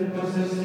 the process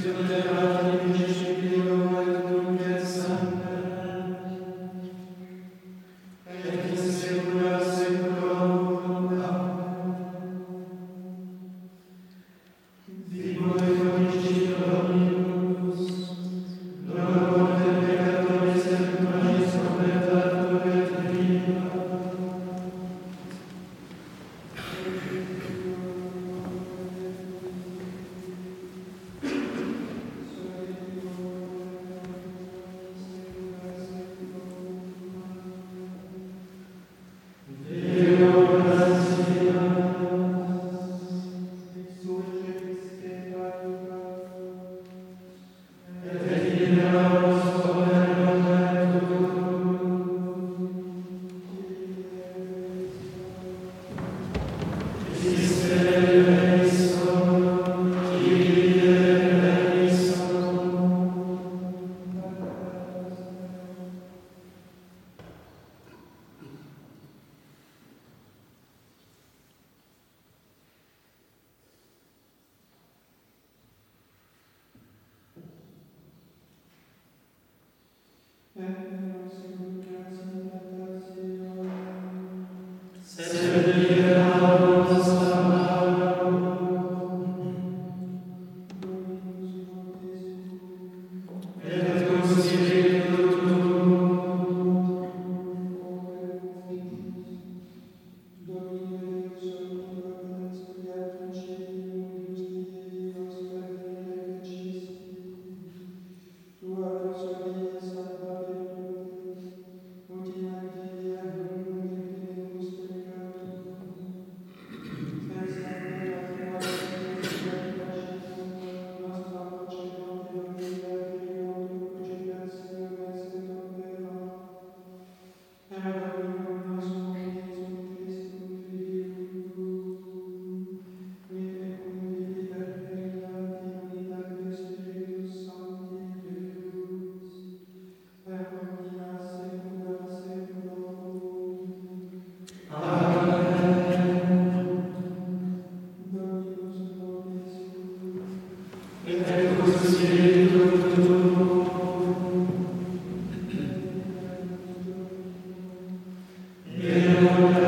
Christ. Yes. Amen.